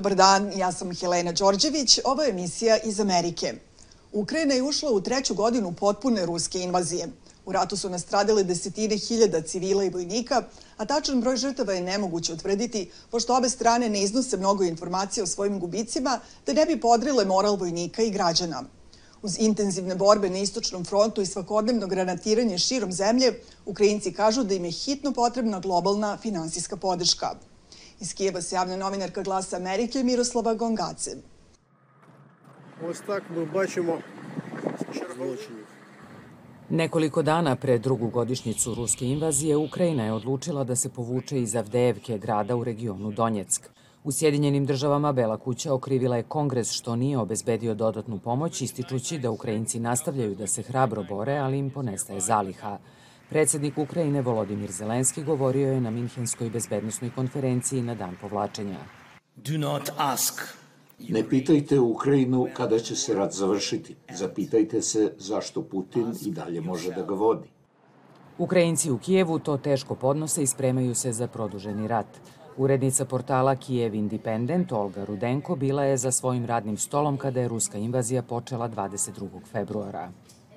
Dobar dan, ja sam Helena Đorđević, ovo je emisija iz Amerike. Ukrajina je ušla u treću godinu potpune ruske invazije. U ratu su nastradile desetine hiljada civila i vojnika, a tačan broj žrtava je nemoguće utvrditi, pošto obe strane ne iznose mnogo informacija o svojim gubicima, da ne bi podrile moral vojnika i građana. Uz intenzivne borbe na istočnom frontu i svakodnevno granatiranje širom zemlje, Ukrajinci kažu da im je hitno potrebna globalna finansijska podrška. Iz Kijeva se javna novinarka Glasa Amerike Miroslava Gongace. Ось так ми бачимо злочинів. Nekoliko dana pre drugu godišnjicu ruske invazije, Ukrajina je odlučila da se povuče iz Avdejevke, grada u regionu Donjeck. U Sjedinjenim državama Bela kuća okrivila je kongres što nije obezbedio dodatnu pomoć, ističući da Ukrajinci nastavljaju da se hrabro bore, ali im ponestaje zaliha. Predsednik Ukrajine Volodimir Zelenski govorio je na Minhenskoj bezbednostnoj konferenciji na dan povlačenja. Do not ask Ne pitajte Ukrajinu kada će se rat završiti. Zapitajte se zašto Putin i dalje može da ga vodi. Ukrajinci u Kijevu to teško podnose i spremaju se za produženi rat. Urednica portala Kijev Independent Olga Rudenko bila je za svojim radnim stolom kada je ruska invazija počela 22. februara.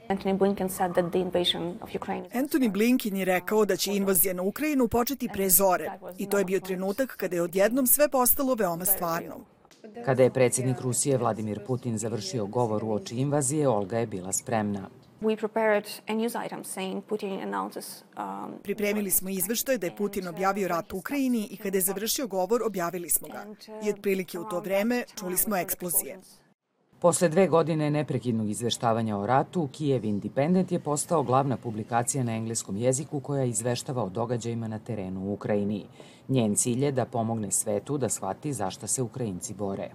Anthony Blinken said that the invasion of Ukraine Anthony Blinken je rekao da će invazija na Ukrajinu početi pre zore i to je bio trenutak kada je odjednom sve postalo veoma stvarno. Kada je predsednik Rusije Vladimir Putin završio govor u oči invazije, Olga je bila spremna. we prepared a news item saying Putin announces um, Pripremili smo izveštaj da je Putin objavio rat Ukrajini i kada je završio govor objavili smo ga. I otprilike u to vreme čuli smo eksplozije. Posle dve godine neprekidnog izveštavanja o ratu, Kijev Independent je postao glavna publikacija na engleskom jeziku koja izveštava o događajima na terenu u Ukrajini. Njen cilj je da pomogne svetu da shvati zašta se Ukrajinci bore.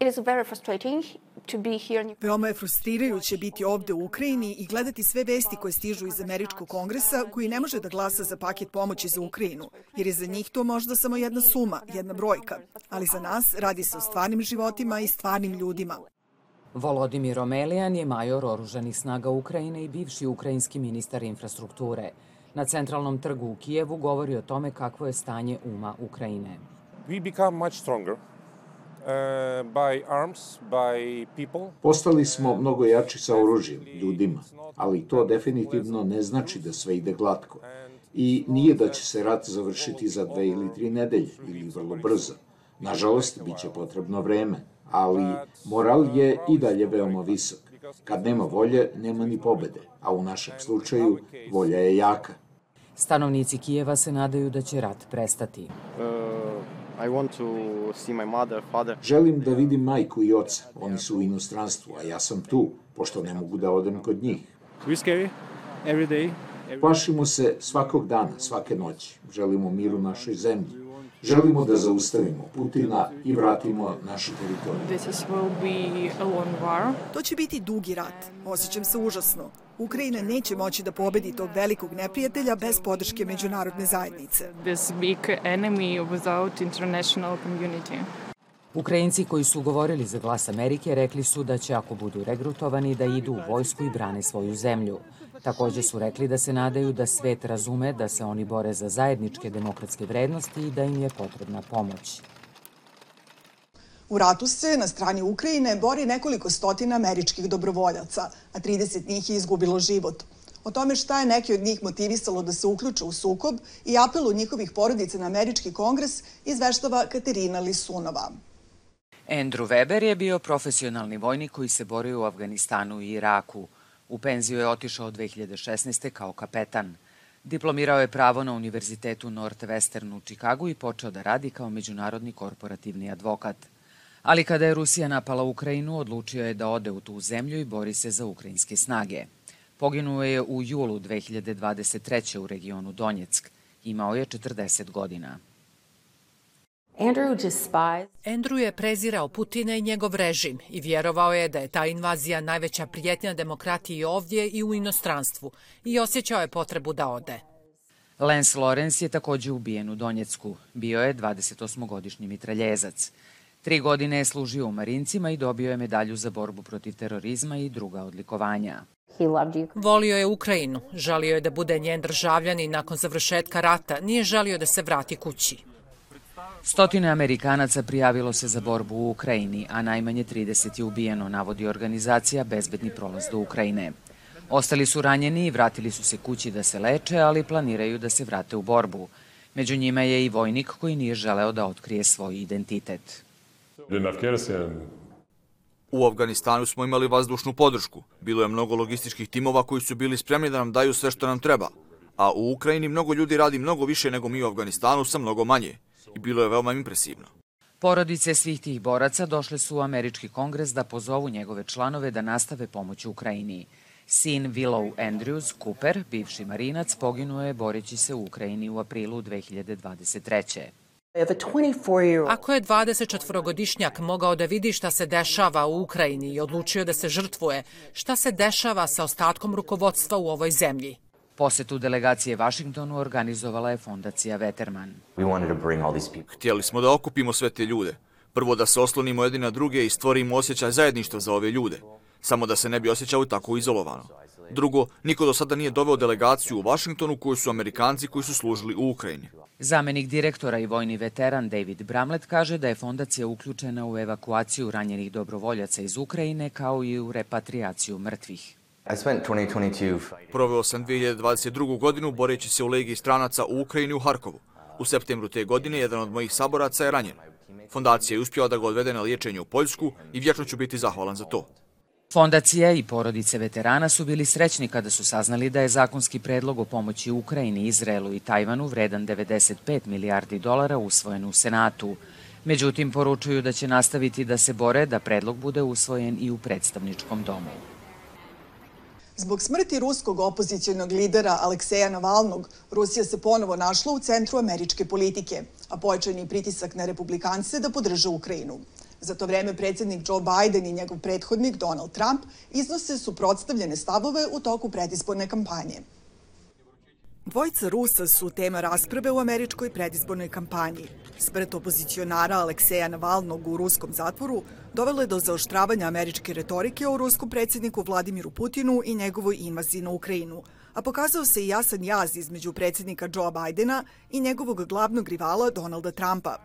it is very frustrating to be here in Veoma je frustrirajuće biti ovde u Ukrajini i gledati sve vesti koje stižu iz Američkog kongresa koji ne može da glasa za paket pomoći za Ukrajinu, jer je za njih to možda samo jedna suma, jedna brojka. Ali za nas radi se o stvarnim životima i stvarnim ljudima. Volodimir Omelijan je major oružanih snaga Ukrajine i bivši ukrajinski ministar infrastrukture. Na centralnom trgu u Kijevu govori o tome kakvo je stanje uma Ukrajine. we become much stronger uh, by arms, by people. Postali smo mnogo jači sa oružjem, ljudima, ali to definitivno ne znači da sve ide glatko. I nije da će se rat završiti za dve ili tri nedelje ili vrlo brzo. Nažalost, bit će potrebno vreme, ali moral je i dalje veoma visok. Kad nema volje, nema ni pobede, a u našem slučaju volja je jaka. Stanovnici Kijeva se nadaju da će rat prestati. Uh, I want to see my mother, father. Želim da vidim majku i oca, oni su u inostranstvu, a ja sam tu, pošto ne mogu da odem kod njih. We scary every day. Plašimo se svakog dana, svake noći. Želimo mir u našoj zemlji. Želimo da zaustavimo Putina i vratimo našu teritoriju. This is, will be a long war. To će biti dugi rat. Osjećam se užasno. Ukrajina neće moći da pobedi tog velikog neprijatelja bez podrške međunarodne zajednice. This big enemy without international community. Ukrajinci koji su govorili za glas Amerike rekli su da će ako budu regrutovani da idu u vojsku i brane svoju zemlju. Takođe su rekli da se nadaju da svet razume da se oni bore za zajedničke demokratske vrednosti i da im je potrebna pomoć. U ratu se na strani Ukrajine bori nekoliko stotina američkih dobrovoljaca, a 30 njih je izgubilo život. O tome šta je neki od njih motivisalo da se uključe u sukob i apelu njihovih porodica na američki kongres izveštava Katerina Lisunova. Andrew Weber je bio profesionalni vojnik koji se borio u Afganistanu i Iraku. U penziju je otišao 2016. kao kapetan. Diplomirao je pravo na Univerzitetu Northwestern u Čikagu i počeo da radi kao međunarodni korporativni advokat. Ali kada je Rusija napala Ukrajinu, odlučio je da ode u tu zemlju i bori se za ukrajinske snage. Poginuo je u julu 2023. u regionu Donjeck. Imao je 40 godina. Andrew despised Andrew je prezirao Putina i njegov režim i vjerovao je da je ta invazija najveća prijetnja demokratiji ovdje i u inostranstvu i osjećao je potrebu da ode. Lance Lorenz je takođe ubijen u Donjecku. Bio je 28-godišnji mitraljezac. Tri godine je služio u Marincima i dobio je medalju za borbu protiv terorizma i druga odlikovanja. he loved Ukraine. Volio je Ukrajinu, žalio je da bude njen državljan i nakon završetka rata nije žalio da se vrati kući. Stotine Amerikanaca prijavilo se za borbu u Ukrajini, a najmanje 30 je ubijeno, navodi organizacija Bezbedni prolaz do Ukrajine. Ostali su ranjeni i vratili su se kući da se leče, ali planiraju da se vrate u borbu. Među njima je i vojnik koji nije želeo da otkrije svoj identitet. U Afganistanu smo imali vazdušnu podršku. Bilo je mnogo logističkih timova koji su bili spremni da nam daju sve što nam treba. A u Ukrajini mnogo ljudi radi mnogo više nego mi u Afganistanu sa mnogo manje. I bilo je veoma impresivno. Porodice svih tih boraca došle su u američki kongres da pozovu njegove članove da nastave pomoć Ukrajini. Sin Willow Andrews Cooper, bivši marinac, poginuo je boreći se u Ukrajini u aprilu 2023. Ako je 24-godišnjak mogao da vidi šta se dešava u Ukrajini i odlučio da se žrtvuje, šta se dešava sa ostatkom rukovodstva u ovoj zemlji? Posetu delegacije Vašingtonu organizovala je fondacija Veterman. Htjeli smo da okupimo sve te ljude. Prvo da se oslonimo jedni na druge i stvorimo osjećaj zajedništva za ove ljude. Samo da se ne bi osjećao tako izolovano. Drugo, niko do sada nije doveo delegaciju u Vašingtonu koju su Amerikanci koji su služili u Ukrajini. Zamenik direktora i vojni veteran David Bramlett kaže da je fondacija uključena u evakuaciju ranjenih dobrovoljaca iz Ukrajine kao i u repatriaciju mrtvih. Proveo sam 2022. godinu boreći se u legiji stranaca u Ukrajini u Harkovu. U septembru te godine jedan od mojih saboraca je ranjen. Fondacija je uspjela da ga odvede na liječenje u Poljsku i vječno ću biti zahvalan za to. Fondacija i porodice veterana su bili srećni kada su saznali da je zakonski predlog o pomoći Ukrajini, Izraelu i Tajvanu vredan 95 milijardi dolara usvojen u Senatu. Međutim, poručuju da će nastaviti da se bore da predlog bude usvojen i u predstavničkom domu. Zbog smrti ruskog opozicijnog lidera Alekseja Navalnog, Rusija se ponovo našla u centru američke politike, a pojačani pritisak na republikance da podrže Ukrajinu. Za to vreme predsjednik Joe Biden i njegov prethodnik Donald Trump iznose suprotstavljene stavove u toku predizborne kampanje. Dvojica Rusa su tema rasprave u američkoj predizbornoj kampanji. Smrt opozicionara Alekseja Navalnog u ruskom zatvoru dovelo je do zaoštravanja američke retorike o ruskom predsjedniku Vladimiru Putinu i njegovoj invaziji na Ukrajinu, a pokazao se i jasan jaz između predsjednika Joe Bidena i njegovog glavnog rivala Donalda Trumpa.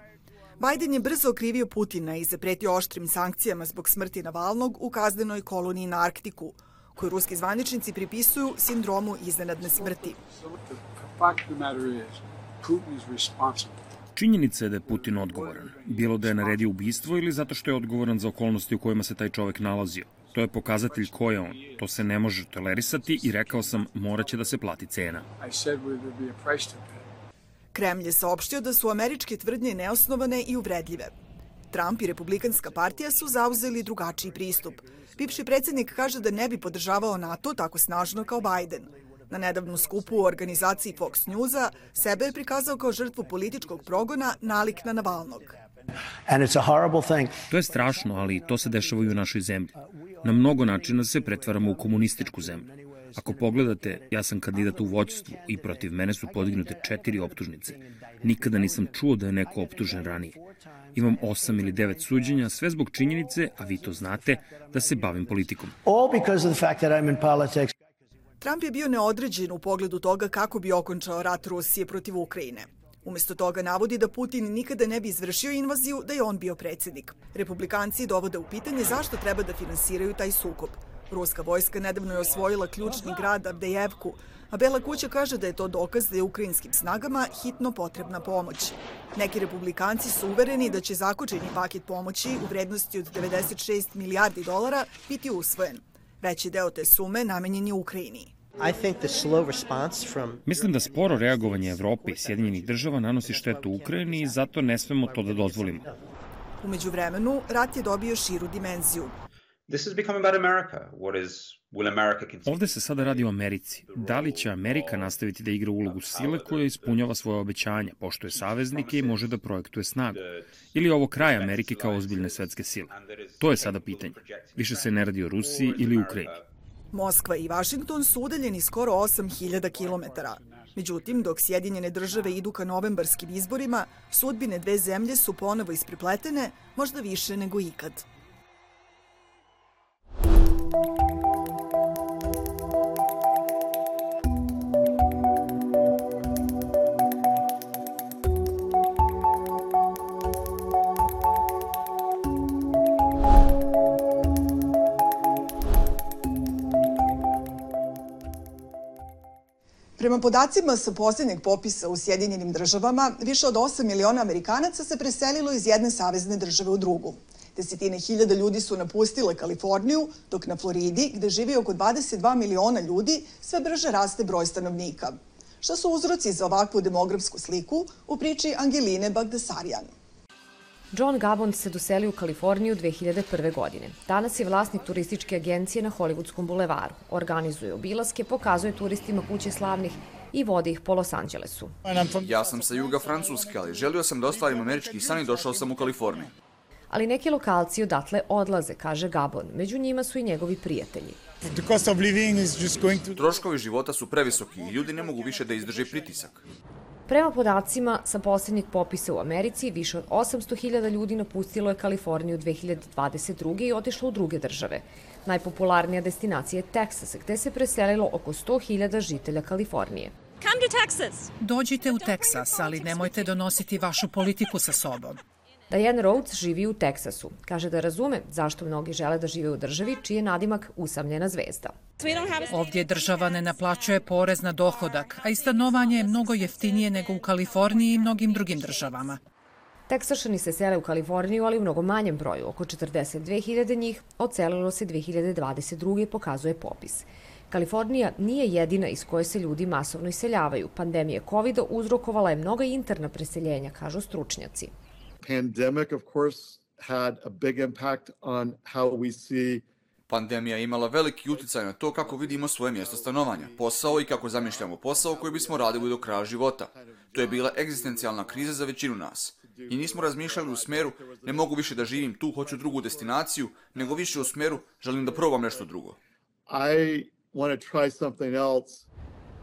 Biden je brzo okrivio Putina i zapretio oštrim sankcijama zbog smrti Navalnog u kazdenoj koloniji na Arktiku, koju ruski zvaničnici pripisuju sindromu iznenadne smrti. Činjenica je da je Putin odgovoran, bilo da je naredio ubistvo ili zato što je odgovoran za okolnosti u kojima se taj čovek nalazio. To je pokazatelj ko je on. To se ne može tolerisati i rekao sam moraće da se plati cena. Kremlj je saopštio da su američke tvrdnje neosnovane i uvredljive. Trump i Republikanska partija su zauzeli drugačiji pristup. Bivši predsednik kaže da ne bi podržavao NATO tako snažno kao Biden. Na nedavnom skupu u organizaciji Fox Newsa sebe je prikazao kao žrtvu političkog progona nalik na Navalnog. To je strašno, ali to se dešava i u našoj zemlji. Na mnogo načina se pretvaramo u komunističku zemlju. Ako pogledate, ja sam kandidat u vođstvu i protiv mene su podignute četiri optužnice. Nikada nisam čuo da je neko optužen ranije. Imam osam ili devet suđenja, sve zbog činjenice, a vi to znate, da se bavim politikom. Trump je bio neodređen u pogledu toga kako bi okončao rat Rusije protiv Ukrajine. Umesto toga navodi da Putin nikada ne bi izvršio invaziju da je on bio predsednik. Republikanci dovode u pitanje zašto treba da finansiraju taj sukob. Ruska vojska nedavno je osvojila ključni grad Avdejevku, a Bela kuća kaže da je to dokaz da je ukrajinskim snagama hitno potrebna pomoć. Neki republikanci su uvereni da će zakočeni paket pomoći u vrednosti od 96 milijardi dolara biti usvojen. Veći deo te sume namenjen je Ukrajini. Mislim da sporo reagovanje Evrope i Sjedinjenih država nanosi štetu Ukrajini i zato ne smemo to da dozvolimo. Umeđu vremenu, rat je dobio širu dimenziju. This is becoming about America. What is Will America continue? Ovde se sada radi o Americi. Da li će Amerika nastaviti da igra ulogu sile koja ispunjava svoje obećanja, poštuje saveznike i može da projektuje snagu? Ili ovo kraj Amerike kao ozbiljne svetske sile? To je sada pitanje. Više se ne radi o Rusiji ili Ukrajini. Moskva i Vašington su udaljeni skoro 8000 km. Međutim, dok Sjedinjene države idu ka novembarskim izborima, sudbine dve zemlje su ponovo isprepletene, možda više nego ikad. Prema podacima sa posljednjeg popisa u Sjedinjenim državama, više od 8 miliona Amerikanaca se preselilo iz jedne savezne države u drugu. Desetine hiljada ljudi su napustile Kaliforniju, dok na Floridi, gde živi oko 22 miliona ljudi, sve brže raste broj stanovnika. Šta su uzroci za ovakvu demografsku sliku u priči Angeline Bagdasarjan? John Gabon se doselio u Kaliforniju 2001. godine. Danas je vlasnik turističke agencije na Hollywoodskom bulevaru. Organizuje obilaske, pokazuje turistima kuće slavnih i vodi ih po Los Angelesu. Ja sam sa juga Francuske, ali želio sam da ostvarim američki san i došao sam u Kaliforniju. Ali neki lokalci odatle odlaze, kaže Gabon. Među njima su i njegovi prijatelji. Troškovi života su previsoki i ljudi ne mogu više da izdrže pritisak. Prema podacima sa posljednjeg popisa u Americi, više od 800.000 ljudi napustilo je Kaliforniju 2022. i otišlo u druge države. Najpopularnija destinacija je Teksas, gde se preselilo oko 100.000 žitelja Kalifornije. Come to Texas. Dođite u Teksas, ali nemojte donositi vašu politiku sa sobom. Diane Rhodes živi u Teksasu. Kaže da razume zašto mnogi žele da žive u državi čiji je nadimak usamljena zvezda. Ovdje država ne naplaćuje porez na dohodak, a i stanovanje je mnogo jeftinije nego u Kaliforniji i mnogim drugim državama. Teksašani se sele u Kaliforniju, ali u mnogo manjem broju. Oko 42.000 njih ocelilo se 2022. pokazuje popis. Kalifornija nije jedina iz koje se ljudi masovno iseljavaju. Pandemija covid uzrokovala je mnoga interna preseljenja, kažu stručnjaci pandemic, of course, had a big impact on how we see Pandemija je imala veliki uticaj na to kako vidimo svoje mjesto stanovanja, posao i kako zamišljamo posao koji bismo radili do kraja života. To je bila egzistencijalna kriza za većinu nas. I nismo razmišljali u smeru, ne mogu više da živim tu, hoću drugu destinaciju, nego više u smeru, želim da probam nešto drugo. I want to try something else.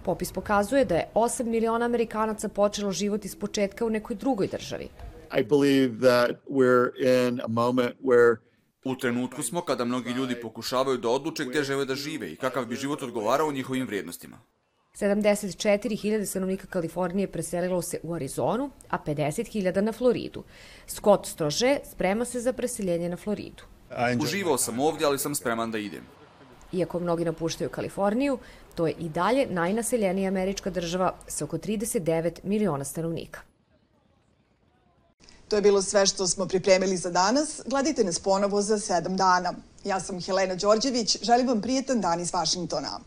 Popis pokazuje da je 8 miliona Amerikanaca počelo život iz početka u nekoj drugoj državi. I believe that we're in a moment where U trenutku smo kada mnogi ljudi pokušavaju da odluče gde žele da žive i kakav bi život odgovarao njihovim vrijednostima. 74.000 stanovnika Kalifornije preselilo se u Arizonu, a 50.000 na Floridu. Scott Strože sprema se za preseljenje na Floridu. Uživao sam ovdje, ali sam spreman da idem. Iako mnogi napuštaju Kaliforniju, to je i dalje najnaseljenija američka država sa oko 39 miliona stanovnika. To je bilo sve što smo pripremili za danas. Gledajte nas ponovo za sedam dana. Ja sam Helena Đorđević. Želim vam prijetan dan iz Vašingtona.